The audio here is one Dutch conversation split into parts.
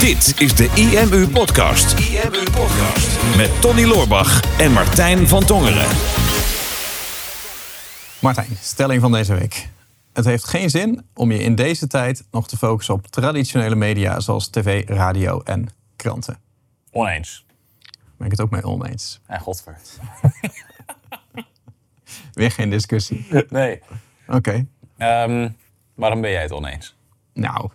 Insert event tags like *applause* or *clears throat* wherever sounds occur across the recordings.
Dit is de IMU Podcast. IMU Podcast. Met Tony Loorbach en Martijn van Tongeren. Martijn, stelling van deze week. Het heeft geen zin om je in deze tijd nog te focussen op traditionele media zoals tv, radio en kranten. Oneens. Ben ik het ook mee oneens. En godver. *laughs* Weer geen discussie. Nee. Oké. Ehm, waarom ben jij het oneens? Nou,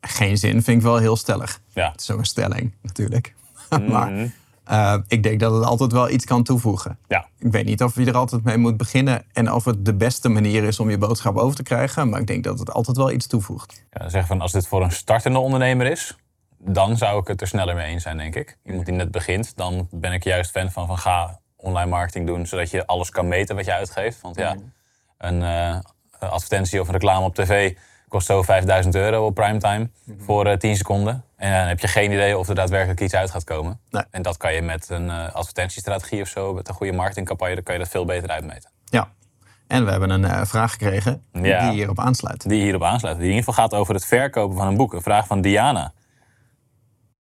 geen zin vind ik wel heel stellig. Ja. Het is ook een stelling, natuurlijk. *laughs* maar uh, ik denk dat het altijd wel iets kan toevoegen. Ja. Ik weet niet of je er altijd mee moet beginnen en of het de beste manier is om je boodschap over te krijgen. Maar ik denk dat het altijd wel iets toevoegt. Ja, zeg van als dit voor een startende ondernemer is, dan zou ik het er sneller mee eens zijn, denk ik. Iemand die net begint, dan ben ik juist fan van, van ga online marketing doen, zodat je alles kan meten wat je uitgeeft. Want ja, een uh, advertentie of een reclame op tv kost zo 5000 euro op primetime voor uh, 10 seconden. En dan heb je geen idee of er daadwerkelijk iets uit gaat komen. Nee. En dat kan je met een uh, advertentiestrategie of zo, met een goede marketingcampagne, dan kan je dat veel beter uitmeten. Ja. En we hebben een uh, vraag gekregen Ja. die hierop aansluit. Die hierop aansluit. Die in ieder geval gaat over het verkopen van een boek. Een vraag van Diana.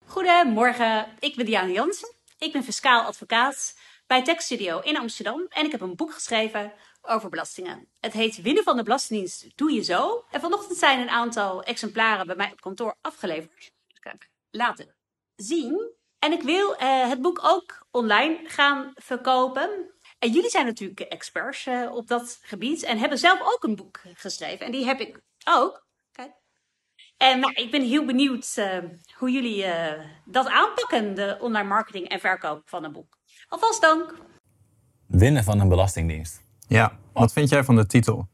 Goedemorgen, ik ben Diana Jansen. Ik ben fiscaal advocaat bij Tech Studio in Amsterdam. En ik heb een boek geschreven over belastingen. Het heet Winnen van de Belastingdienst doe je zo. En vanochtend zijn een aantal exemplaren bij mij op kantoor afgeleverd. Dus even laten zien. En ik wil uh, het boek ook online gaan verkopen. En jullie zijn natuurlijk experts uh, op dat gebied en hebben zelf ook een boek geschreven. En die heb ik ook. Kijk. En nou, ik ben heel benieuwd uh, hoe jullie dat aanpakken, de online marketing en verkoop van een boek. Alvast dank. Winnen van een belastingdienst. Ja, wat vind jij van de titel?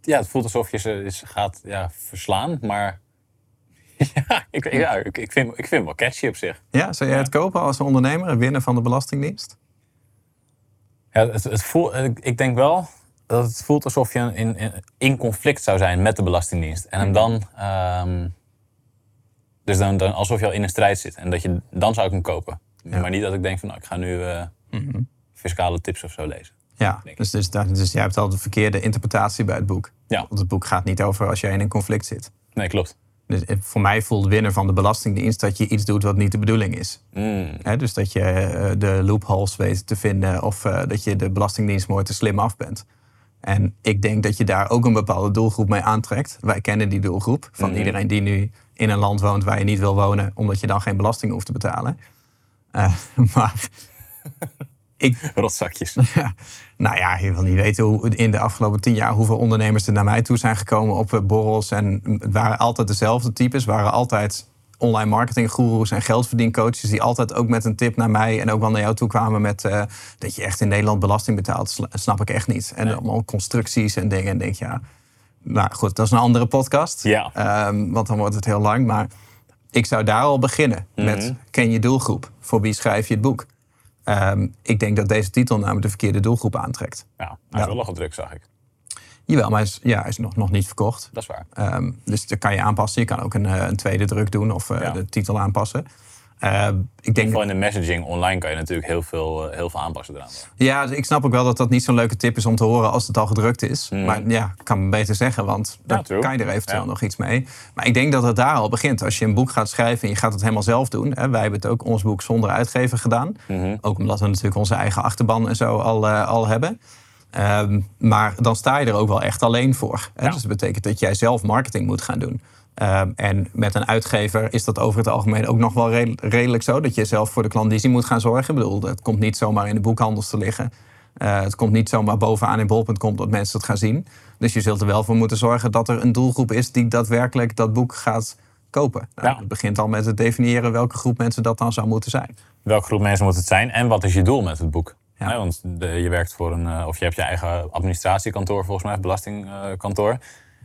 Ja, het voelt alsof je ze gaat ja, verslaan, maar *laughs* ja, ik, ja ik, ik, vind, ik vind het wel catchy op zich. Ja, zou jij het kopen als ondernemer, winnen van de Belastingdienst? Ja, het, het voelt, ik denk wel dat het voelt alsof je in, in, in conflict zou zijn met de Belastingdienst. En hem dan, um, dus dan, dan alsof je al in een strijd zit. En dat je, dan zou ik hem kopen. Ja. Maar niet dat ik denk van, nou, ik ga nu uh, mm-hmm. Fiscale tips of zo lezen. Ja, dus, dus, dus jij hebt al de verkeerde interpretatie bij het boek. Ja. Want het boek gaat niet over als jij in een conflict zit. Nee, klopt. Dus voor mij voelt winnen van de Belastingdienst dat je iets doet wat niet de bedoeling is. Mm. He, dus dat je uh, de loopholes weet te vinden of uh, dat je de Belastingdienst mooi te slim af bent. En ik denk dat je daar ook een bepaalde doelgroep mee aantrekt. Wij kennen die doelgroep van Mhm. iedereen die nu in een land woont waar je niet wil wonen, omdat je dan geen belasting hoeft te betalen. Uh, *laughs* maar ik, *laughs* Rotzakjes. *laughs* ja, nou ja, je wil niet weten hoe in de afgelopen tien jaar hoeveel ondernemers er naar mij toe zijn gekomen op borrels. En het waren altijd dezelfde types, waren altijd online marketing goeroes en geldverdiencoaches die altijd ook met een tip naar mij en ook wel naar jou toe kwamen met uh, dat je echt in Nederland belasting betaalt. Snap ik echt niet. En nee. allemaal constructies en dingen. En denk ja, nou goed, dat is een andere podcast. Ja. Um, want dan wordt het heel lang. Maar ik zou daar al beginnen met Mhm. ken je doelgroep? Voor wie schrijf je het boek? Um, ik denk dat deze titel namelijk de verkeerde doelgroep aantrekt. Ja, hij is wel al gedrukt, zag ik. Jawel, maar hij is, ja, hij is nog, nog niet verkocht. Dat is waar. Um, dus dat kan je aanpassen. Je kan ook een, een tweede druk doen of uh, Ja. de titel aanpassen. Uh, ik denk Vooral in de messaging online kan je natuurlijk heel veel, uh, heel veel aanpassen eraan. Ja, dus ik snap ook wel dat dat niet zo'n leuke tip is om te horen als het al gedrukt is. Mhm. Maar ja, ik kan me beter zeggen, want Ja, dan true. kan je er eventueel Ja. nog iets mee. Maar ik denk dat het daar al begint. Als je een boek gaat schrijven en je gaat het helemaal zelf doen. Hè, wij hebben het ook ons boek zonder uitgever gedaan. Mhm. Ook omdat we natuurlijk onze eigen achterban en zo al, uh, al hebben. Um, maar dan sta je er ook wel echt alleen voor. Hè? Ja. Dus dat betekent dat jij zelf marketing moet gaan doen. Um, en met een uitgever is dat over het algemeen ook nog wel redelijk, redelijk zo. Dat je zelf voor de klandizie moet gaan zorgen. Ik bedoel, het komt niet zomaar in de boekhandels te liggen. Uh, het komt niet zomaar bovenaan in bol.com dat mensen het gaan zien. Dus je zult er wel voor moeten zorgen dat er een doelgroep is die daadwerkelijk dat boek gaat kopen. Nou, Ja. Het begint al met het definiëren welke groep mensen dat dan zou moeten zijn. Welke groep mensen moet het zijn en wat is je doel met het boek? Ja. Want de, je werkt voor een, uh, of je hebt je eigen administratiekantoor volgens mij, belastingkantoor.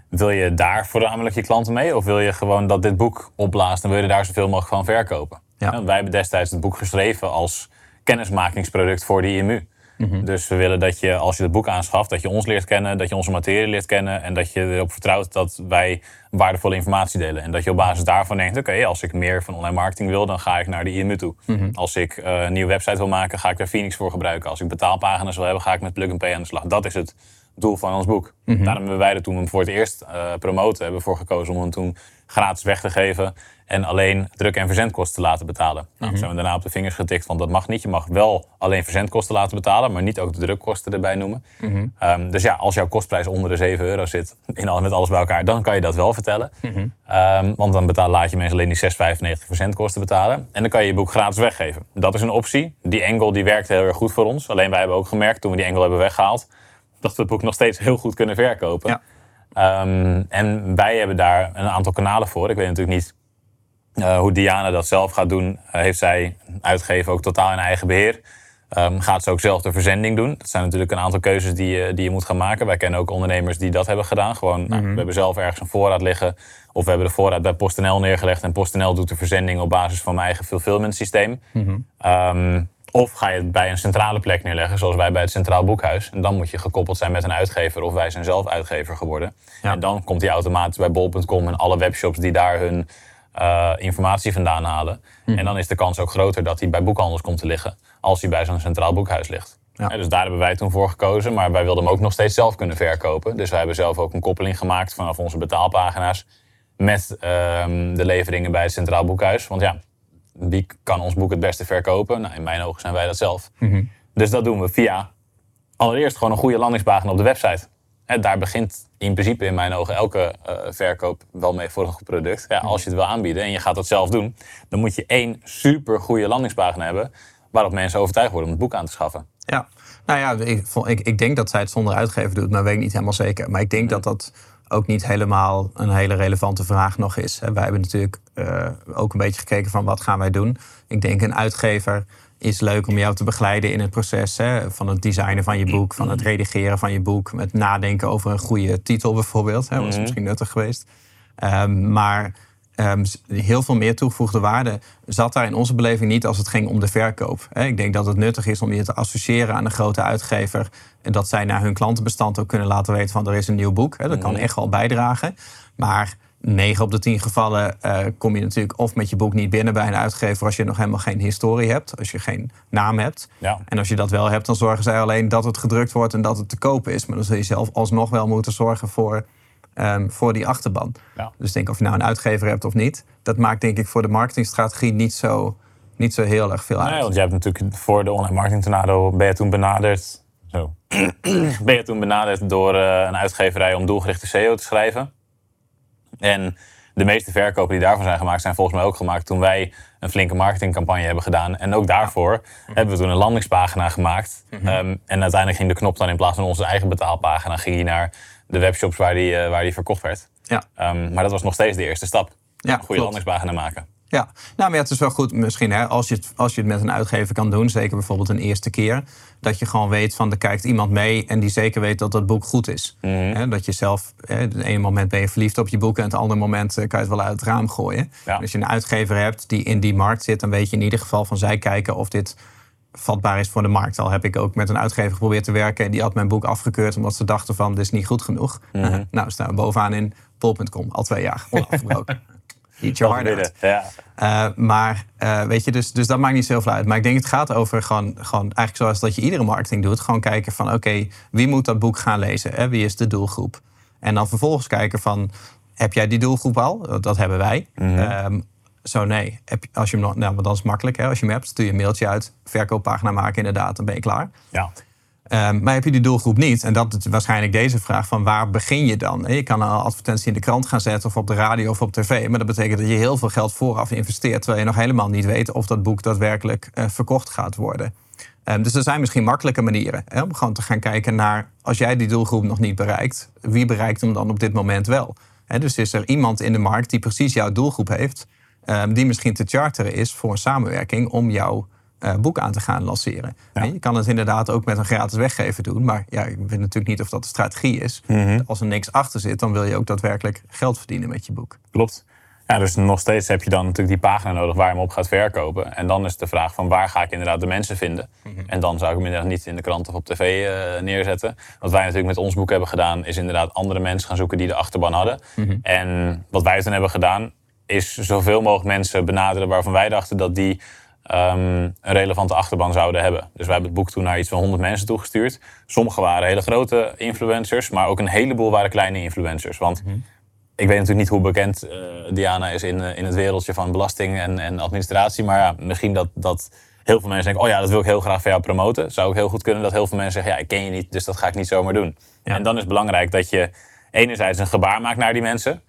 Wil je daar voornamelijk je klanten mee? Of wil je gewoon dat dit boek opblaast en wil je daar zoveel mogelijk van verkopen? Ja. wij hebben destijds het boek geschreven als kennismakingsproduct voor de IMU. Mhm. Dus we willen dat je, als je het boek aanschaft, dat je ons leert kennen, dat je onze materie leert kennen en dat je erop vertrouwt dat wij waardevolle informatie delen. En dat je op basis daarvan denkt, oké, als ik meer van online marketing wil, dan ga ik naar de IMU toe. Mhm. Als ik uh, een nieuwe website wil maken, ga ik daar Phoenix voor gebruiken. Als ik betaalpagina's wil hebben, ga ik met Plug and Pay aan de slag. Dat is het doel van ons boek. Daarom hebben wij er toen we hem voor het eerst eh, promoten, hebben we voor gekozen om hem toen gratis weg te geven. En alleen druk- en verzendkosten te laten betalen. Nou, zijn we daarna op de vingers getikt, want dat mag niet. Je mag wel alleen verzendkosten laten betalen, maar niet ook de drukkosten erbij noemen. Ehm, dus ja, als jouw kostprijs onder de 7 euro zit, in al, met alles bij elkaar, dan kan je dat wel vertellen. Ehm, want dan betaal, laat je mensen alleen die 6,95% verzendkosten betalen. En dan kan je je boek gratis weggeven. Dat is een optie. Die angle die werkte heel erg goed voor ons. Alleen wij hebben ook gemerkt, toen we die angle hebben weggehaald, dat we het boek nog steeds heel goed kunnen verkopen. Ja. Ehm, en wij hebben daar een aantal kanalen voor. Ik weet natuurlijk niet uh, hoe Diana dat zelf gaat doen. Uh, heeft zij uitgeven ook totaal in eigen beheer. Um, gaat ze ook zelf de verzending doen. Dat zijn natuurlijk een aantal keuzes die je, die je moet gaan maken. Wij kennen ook ondernemers die dat hebben gedaan. Gewoon, nou, we hebben zelf ergens een voorraad liggen. Of we hebben de voorraad bij PostNL neergelegd. En PostNL doet de verzending op basis van mijn eigen fulfillment systeem. Um, of ga je het bij een centrale plek neerleggen, zoals wij bij het Centraal Boekhuis. En dan moet je gekoppeld zijn met een uitgever of wij zijn zelf uitgever geworden. Ja. En dan komt die automatisch bij bol.com en alle webshops die daar hun uh, informatie vandaan halen. En dan is de kans ook groter dat hij bij boekhandels komt te liggen als hij bij zo'n Centraal Boekhuis ligt. Ja. dus daar hebben wij toen voor gekozen, maar wij wilden hem ook nog steeds zelf kunnen verkopen. Dus wij hebben zelf ook een koppeling gemaakt vanaf onze betaalpagina's met ehm, de leveringen bij het Centraal Boekhuis. Want ja, wie kan ons boek het beste verkopen? Nou, in mijn ogen zijn wij dat zelf. Dus dat doen we via allereerst gewoon een goede landingspagina op de website. Hè, daar begint in principe in mijn ogen elke uh, verkoop wel mee voor een goed product. Ja, als je het wil aanbieden en je gaat dat zelf doen, dan moet je één super goede landingspagina hebben waarop mensen overtuigd worden om het boek aan te schaffen. Ja, nou ja, ik, ik, ik denk dat zij het zonder uitgever doet, maar weet ik niet helemaal zeker. Maar ik denk dat dat ook niet helemaal een hele relevante vraag nog is. Wij hebben natuurlijk uh, ook een beetje gekeken van wat gaan wij doen. Ik denk een uitgever is leuk om jou te begeleiden in het proces hè, van het designen van je boek, van het redigeren van je boek, met nadenken over een goede titel bijvoorbeeld. Hè, dat was misschien nuttig geweest. Um, maar um, heel veel meer toegevoegde waarde zat daar in onze beleving niet als het ging om de verkoop. Ik denk dat het nuttig is om je te associëren aan een grote uitgever en dat zij naar hun klantenbestand ook kunnen laten weten van er is een nieuw boek. Dat kan echt wel bijdragen. Maar 9 op de 10 gevallen uh, kom je natuurlijk of met je boek niet binnen bij een uitgever als je nog helemaal geen historie hebt, als je geen naam hebt. Ja. En als je dat wel hebt, dan zorgen zij alleen dat het gedrukt wordt en dat het te koop is. Maar dan zul je zelf alsnog wel moeten zorgen voor, um, voor die achterban. Ja. Dus denk of je nou een uitgever hebt of niet, dat maakt denk ik voor de marketingstrategie niet zo, niet zo heel erg veel uit. Nee, want jij hebt natuurlijk voor de online marketing tornado ben je toen benaderd. Zo. *clears throat* ben je toen benaderd door uh, een uitgeverij om doelgerichte SEO te schrijven. En de meeste verkopen die daarvan zijn gemaakt, zijn volgens mij ook gemaakt toen wij een flinke marketingcampagne hebben gedaan. En ook daarvoor hebben we toen een landingspagina gemaakt. Mhm. Um, en uiteindelijk ging de knop dan in plaats van onze eigen betaalpagina, ging die naar de webshops waar die, uh, waar die verkocht werd. Ja. Um, maar dat was nog steeds de eerste stap. Ja, een goede klopt. landingspagina maken. Ja, nou, maar ja, het is wel goed misschien hè, als, je het, als je het met een uitgever kan doen, zeker bijvoorbeeld een eerste keer, dat je gewoon weet van er kijkt iemand mee en die zeker weet dat dat boek goed is. Mhm. Hè, dat je zelf, hè, het ene moment ben je verliefd op je boek en het andere moment eh, kan je het wel uit het raam gooien. Ja. Als je een uitgever hebt die in die markt zit, dan weet je in ieder geval van zij kijken of dit vatbaar is voor de markt. Al heb ik ook met een uitgever geprobeerd te werken en die had mijn boek afgekeurd omdat ze dachten van dit is niet goed genoeg. Mhm. nou, staan we bovenaan in bol.com al twee jaar onafgebroken. *laughs* Heart out. Ja. Uh, maar uh, weet je, dus, dus dat maakt niet zoveel uit. Maar ik denk het gaat over gewoon, gewoon eigenlijk zoals dat je iedere marketing doet. Gewoon kijken van oké, okay, wie moet dat boek gaan lezen? Hè? Wie is de doelgroep? En dan vervolgens kijken van, heb jij die doelgroep al? Dat hebben wij. Mhm. Um, zo nee. Heb, als je hem nog, nou, want dat is makkelijk. Hè? Als je hem hebt, stuur je een mailtje uit. Verkooppagina maken inderdaad, dan ben je klaar. Ja. Um, maar heb je die doelgroep niet, en dat is waarschijnlijk deze vraag van waar begin je dan? Je kan een advertentie in de krant gaan zetten of op de radio of op tv, maar dat betekent dat je heel veel geld vooraf investeert, terwijl je nog helemaal niet weet of dat boek daadwerkelijk uh, verkocht gaat worden. Um, dus er zijn misschien makkelijke manieren hè, om gewoon te gaan kijken naar, als jij die doelgroep nog niet bereikt, wie bereikt hem dan op dit moment wel? Dus is er iemand in de markt die precies jouw doelgroep heeft, um, die misschien te charteren is voor een samenwerking om jouw uh, boek aan te gaan lanceren. Ja. Je kan het inderdaad ook met een gratis weggever doen. Maar ja, ik weet natuurlijk niet of dat de strategie is. Mhm. Als er niks achter zit, dan wil je ook daadwerkelijk geld verdienen met je boek. Klopt. Ja, dus nog steeds heb je dan natuurlijk die pagina nodig waar je hem op gaat verkopen. En dan is de vraag van waar ga ik inderdaad de mensen vinden? En dan zou ik hem inderdaad niet in de krant of op tv uh, neerzetten. Wat wij natuurlijk met ons boek hebben gedaan, is inderdaad andere mensen gaan zoeken die de achterban hadden. En wat wij toen hebben gedaan, is zoveel mogelijk mensen benaderen waarvan wij dachten dat die ehm, een relevante achterban zouden hebben. Dus wij hebben het boek toen naar iets van 100 mensen toegestuurd. Sommige waren hele grote influencers, maar ook een heleboel waren kleine influencers. Want ik weet natuurlijk niet hoe bekend eh, Diana is in, eh, in het wereldje van belasting en, en administratie. Maar ja, misschien dat, dat heel veel mensen denken: oh ja, dat wil ik heel graag voor jou promoten. Zou ook heel goed kunnen dat heel veel mensen zeggen: ja, ik ken je niet, dus dat ga ik niet zomaar doen. En dan is het belangrijk dat je enerzijds een gebaar maakt naar die mensen.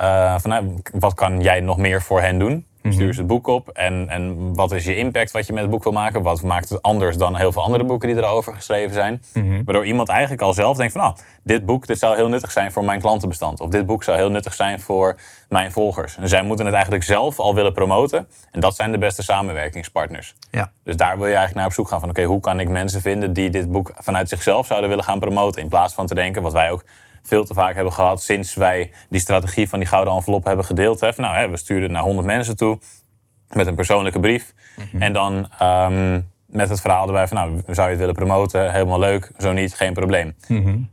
Uh, van, nou, wat kan jij nog meer voor hen doen? Stuur ze het boek op. En, en wat is je impact wat je met het boek wil maken? Wat maakt het anders dan heel veel andere boeken die erover geschreven zijn? Waardoor iemand eigenlijk al zelf denkt van... Oh, dit boek dit zou heel nuttig zijn voor mijn klantenbestand. Of dit boek zou heel nuttig zijn voor mijn volgers. En zij moeten het eigenlijk zelf al willen promoten. En dat zijn de beste samenwerkingspartners. Ja. Dus daar wil je eigenlijk naar op zoek gaan van... oké, hoe kan ik mensen vinden die dit boek vanuit zichzelf zouden willen gaan promoten? In plaats van te denken, wat wij ook veel te vaak hebben gehad sinds wij die strategie van die gouden envelop hebben gedeeld. Hè. Nou, hè, we sturen het naar 100 mensen toe met een persoonlijke brief. En dan ehm, met het verhaal erbij van, nou, zou je het willen promoten? Helemaal leuk. Zo niet, geen probleem.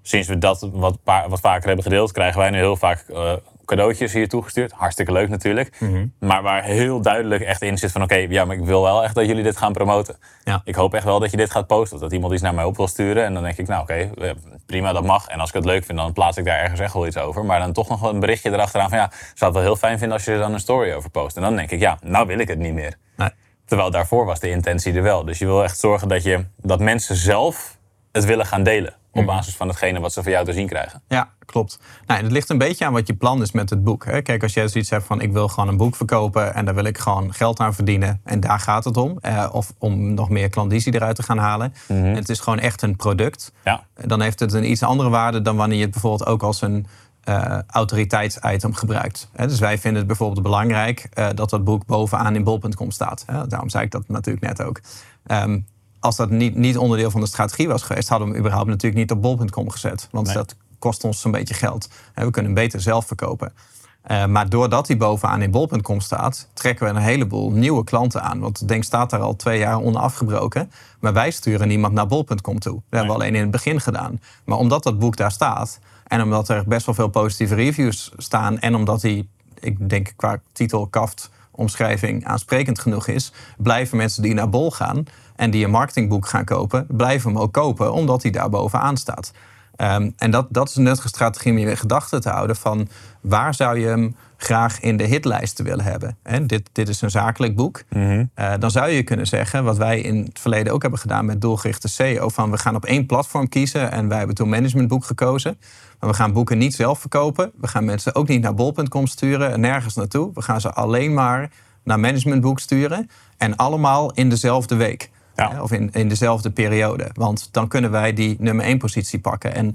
Sinds we dat wat, wat vaker hebben gedeeld, krijgen wij nu heel vaak eh, cadeautjes hier toegestuurd. Hartstikke leuk natuurlijk. Maar waar heel duidelijk echt in zit van... oké, ja, maar ik wil wel echt dat jullie dit gaan promoten. Ja. Ik hoop echt wel dat je dit gaat posten. Dat iemand iets naar mij op wil sturen. En dan denk ik, nou oké, eh, prima, dat mag. En als ik het leuk vind, dan plaats ik daar ergens echt wel iets over. Maar dan toch nog een berichtje erachteraan van... ja, ik zou het wel heel fijn vinden als je er dan een story over post. En dan denk ik, ja, nou wil ik het niet meer. Nee. Terwijl daarvoor was de intentie er wel. Dus je wil echt zorgen dat, je, dat mensen zelf het willen gaan delen. Op basis van hetgene wat ze van jou te zien krijgen. Ja, klopt. Nou, en het ligt een beetje aan wat je plan is met het boek. Hè. Kijk, als jij zoiets hebt van ik wil gewoon een boek verkopen en daar wil ik gewoon geld aan verdienen en daar gaat het om. Eh, of om nog meer klandizie eruit te gaan halen. En het is gewoon echt een product. Ja. Dan heeft het een iets andere waarde dan wanneer je het bijvoorbeeld ook als een eh autoriteits-item gebruikt. Hè, dus wij vinden het bijvoorbeeld belangrijk eh, dat dat boek bovenaan in bol.com staat. Hè. Daarom zei ik dat natuurlijk net ook. Ehm, als dat niet, niet onderdeel van de strategie was geweest, hadden we hem überhaupt natuurlijk niet op bol.com gezet. Want Nee. dat kost ons een beetje geld. We kunnen hem beter zelf verkopen. Eh, maar doordat hij bovenaan in bol.com staat, trekken we een heleboel nieuwe klanten aan. Want Denk staat daar al twee jaar onafgebroken. Maar wij sturen niemand naar bol.com toe. Dat hebben we alleen in het begin gedaan. Maar omdat dat boek daar staat en omdat er best wel veel positieve reviews staan en omdat hij, ik denk qua titel, kaft, omschrijving aansprekend genoeg is, blijven mensen die naar bol gaan en die een marketingboek gaan kopen, blijven hem ook kopen omdat hij daar bovenaan staat. Ehm, en dat, dat is een nuttige strategie om je in gedachten te houden van waar zou je hem graag in de hitlijsten willen hebben. Dit, dit is een zakelijk boek. Eh, dan zou je kunnen zeggen, wat wij in het verleden ook hebben gedaan met doelgerichte SEO, van we gaan op één platform kiezen en wij hebben toen managementboek gekozen. Maar we gaan boeken niet zelf verkopen. We gaan mensen ook niet naar bol.com sturen en nergens naartoe. We gaan ze alleen maar naar managementboek sturen en allemaal in dezelfde week. Ja. Of in, in dezelfde periode. Want dan kunnen wij die nummer 1 positie pakken. En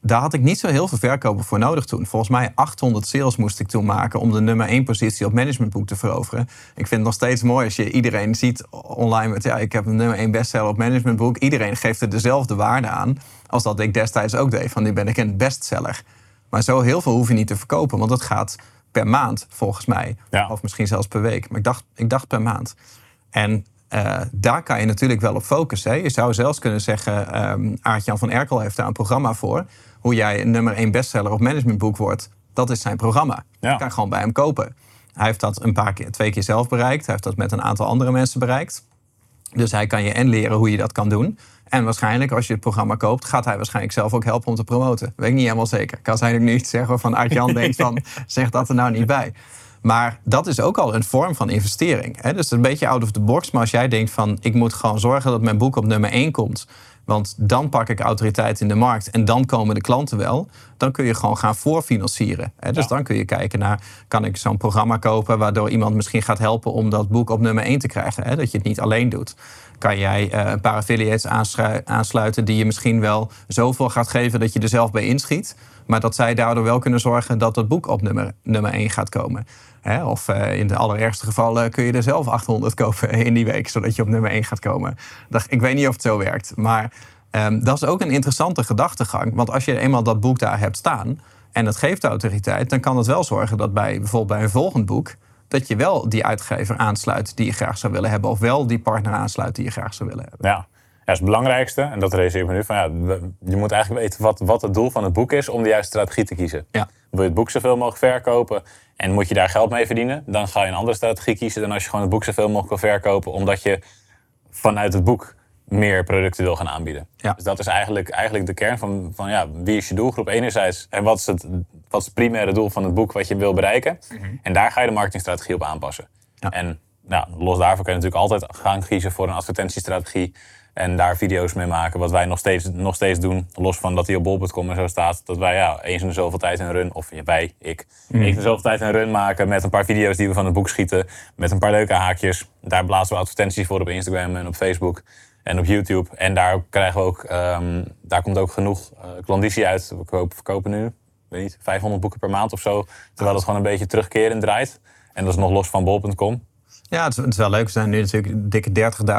daar had ik niet zo heel veel verkopen voor nodig toen. Volgens mij 800 sales moest ik toen maken om de nummer 1 positie op managementboek te veroveren. Ik vind het nog steeds mooi als je iedereen ziet online met ja, ik heb een nummer 1 bestseller op managementboek. Iedereen geeft er dezelfde waarde aan als dat ik destijds ook deed. Van nu ben ik een bestseller. Maar zo heel veel hoef je niet te verkopen, want dat gaat per maand volgens mij. Ja. Of misschien zelfs per week. Maar ik dacht, ik dacht per maand. En eh, daar kan je natuurlijk wel op focussen. Hè. Je zou zelfs kunnen zeggen, ehm Aart-Jan van Erkel heeft daar een programma voor. Hoe jij een nummer 1 bestseller op managementboek wordt. Dat is zijn programma. Ja. Je kan gewoon bij hem kopen. Hij heeft dat een paar keer, twee keer zelf bereikt. Hij heeft dat met een aantal andere mensen bereikt. Dus hij kan je en leren hoe je dat kan doen. En waarschijnlijk, als je het programma koopt, gaat hij waarschijnlijk zelf ook helpen om te promoten. Weet ik niet helemaal zeker. Ik kan zijn nu iets zeggen waarvan Art-Jan *laughs* denkt van, zeg dat er nou niet bij. Maar dat is ook al een vorm van investering. Hè? Dus het is een beetje out of the box. Maar als jij denkt van, ik moet gewoon zorgen dat mijn boek op nummer 1 komt. Want dan pak ik autoriteit in de markt en dan komen de klanten wel. Dan kun je gewoon gaan voorfinancieren. Hè? Dus Ja. dan kun je kijken naar, kan ik zo'n programma kopen... waardoor iemand misschien gaat helpen om dat boek op nummer 1 te krijgen. Hè? Dat je het niet alleen doet. Kan jij eh, een paar affiliates aanslu- aansluiten die je misschien wel zoveel gaat geven... dat je er zelf bij inschiet. Maar dat zij daardoor wel kunnen zorgen dat dat boek op nummer, nummer 1 gaat komen. Of eh, in de allerergste gevallen kun je er zelf 800 kopen in die week... zodat je op nummer 1 gaat komen. Ik weet niet of het zo werkt, maar... Ehm, dat is ook een interessante gedachtegang. Want als je eenmaal dat boek daar hebt staan en het geeft autoriteit, dan kan het wel zorgen dat bij bijvoorbeeld bij een volgend boek. dat je wel die uitgever aansluit die je graag zou willen hebben. Of wel die partner aansluit die je graag zou willen hebben. Ja. Dat is het belangrijkste. En dat realiseer ik me nu. Van, ja, je moet eigenlijk weten wat, wat het doel van het boek is om de juiste strategie te kiezen. Ja. Wil je het boek zoveel mogelijk verkopen en moet je daar geld mee verdienen, dan ga je een andere strategie kiezen dan als je gewoon het boek zoveel mogelijk wil verkopen, omdat je vanuit het boek meer producten wil gaan aanbieden. Ja. Dus dat is eigenlijk, eigenlijk de kern van, van ja, wie is je doelgroep enerzijds en wat is, het, wat is het primaire doel van het boek wat je wil bereiken. En daar ga je de marketingstrategie op aanpassen. Ja. En nou, los daarvan kun je natuurlijk altijd gaan kiezen voor een advertentiestrategie. En daar video's mee maken. Wat wij nog steeds, nog steeds doen. Los van dat hij op bol.com en zo staat. Dat wij ja, eens in de zoveel tijd een run. Of wij, ik. Eens in de zoveel tijd een run maken. Met een paar video's die we van het boek schieten. Met een paar leuke haakjes. Daar blazen we advertenties voor op Instagram en op Facebook. En op YouTube. En daar krijgen we ook. ehm, daar komt ook genoeg eh klandizie uit. We kopen, verkopen nu. Weet niet, 500 boeken per maand of zo. Terwijl het gewoon een beetje terugkerend draait. En dat is nog los van bol.com. Ja, het is, het is wel leuk. Er zijn nu natuurlijk dikke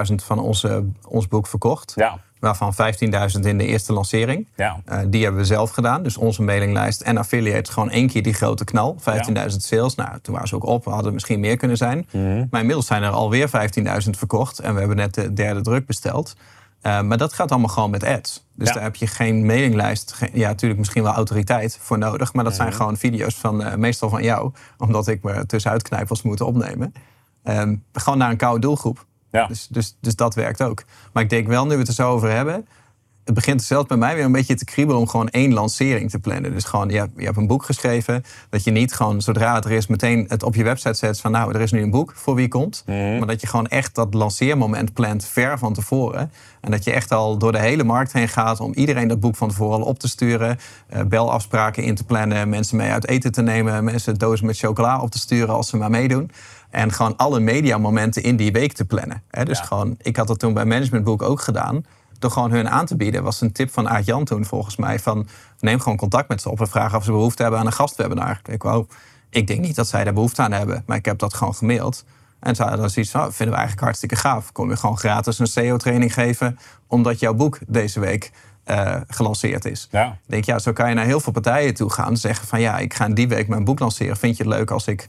30.000 van onze, ons boek verkocht. Ja, Waarvan 15.000 in de eerste lancering. ja. Eh, die hebben we zelf gedaan. Dus onze mailinglijst en affiliate gewoon één keer die grote knal. 15.000 sales. Nou, toen waren ze ook op. We hadden misschien meer kunnen zijn. Maar inmiddels zijn er alweer 15.000 verkocht. En we hebben net de derde druk besteld. Eh, maar dat gaat allemaal gewoon met ads. Dus Ja. daar heb je geen mailinglijst. Geen, ja, natuurlijk misschien wel autoriteit voor nodig. Maar dat zijn gewoon video's van eh, meestal van jou. Omdat ik me tussenuit knijp was moeten opnemen. Ehm, gewoon naar een koude doelgroep. Ja. Dus, dus, dus dat werkt ook. Maar ik denk wel, nu we het er zo over hebben... het begint zelfs bij mij weer een beetje te kriebelen... om gewoon één lancering te plannen. Dus gewoon, je hebt, je hebt een boek geschreven... dat je niet gewoon, zodra het er is, meteen het op je website zet... van nou, er is nu een boek voor wie komt. Maar dat je gewoon echt dat lanceermoment plant ver van tevoren. En dat je echt al door de hele markt heen gaat... om iedereen dat boek van tevoren al op te sturen... eh, belafspraken in te plannen, mensen mee uit eten te nemen... mensen dozen met chocola op te sturen als ze maar meedoen... En gewoon alle mediamomenten in die week te plannen. Hè? Dus Ja. gewoon, ik had dat toen bij Managementboek ook gedaan. Door gewoon hun aan te bieden. was een tip van Aart Jan toen volgens mij. Van neem gewoon contact met ze op en vraag of ze behoefte hebben aan een gastwebinar. Ik, ik denk niet dat zij daar behoefte aan hebben. Maar ik heb dat gewoon gemaild. En ze hadden dan zoiets van, oh, vinden we eigenlijk hartstikke gaaf. Kom je gewoon gratis een SEO-training geven... omdat jouw boek deze week eh, gelanceerd is. Ja. Ik denk, ja, zo kan je naar heel veel partijen toe gaan. Zeggen van, ja, ik ga die week mijn boek lanceren. Vind je het leuk als ik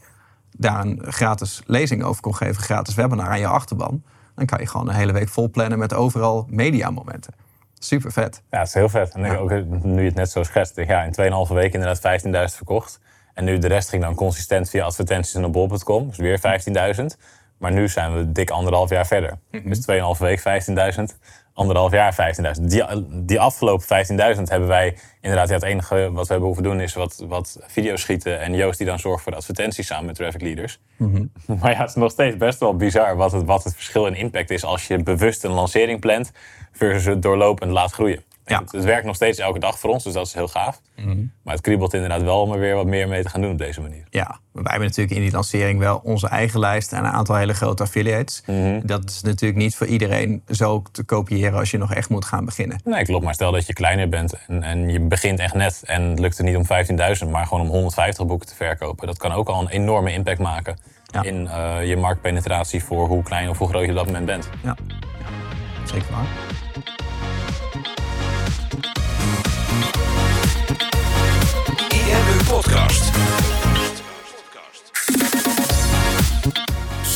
daar een gratis lezing over kon geven, gratis webinar aan je achterban, dan kan je gewoon een hele week vol plannen met overal mediamomenten. Super vet. Ja, het is heel vet. En Ja. ook, nu je het net zo schetst, ja, in 2,5 weken inderdaad 15.000 verkocht. En nu de rest ging dan consistent via advertenties en op bol.com. Dus weer 15.000. Maar nu zijn we dik anderhalf jaar verder. Dus 2,5 week 15.000. Anderhalf jaar 15.000. Die, die afgelopen 15.000 hebben wij inderdaad... Ja, het enige wat we hebben hoeven doen is wat, wat video's schieten. En Joost die dan zorgt voor de advertenties samen met Traffic Leaders. *laughs* Maar ja, het is nog steeds best wel bizar wat het, wat het verschil in impact is... als je bewust een lancering plant versus het doorlopend laat groeien. Ja. Het, het werkt nog steeds elke dag voor ons, dus dat is heel gaaf. Maar het kriebelt inderdaad wel om er weer wat meer mee te gaan doen op deze manier. Ja, wij hebben natuurlijk in die lancering wel onze eigen lijst en een aantal hele grote affiliates. Dat is natuurlijk niet voor iedereen zo te kopiëren als je nog echt moet gaan beginnen. Nee, klopt. Maar stel dat je kleiner bent en, en je begint echt net... en het lukt er niet om 15.000, maar gewoon om 150 boeken te verkopen. Dat kan ook al een enorme impact maken Ja. in eh, je marktpenetratie... voor hoe klein of hoe groot je op dat moment bent. Ja, ja zeker waar.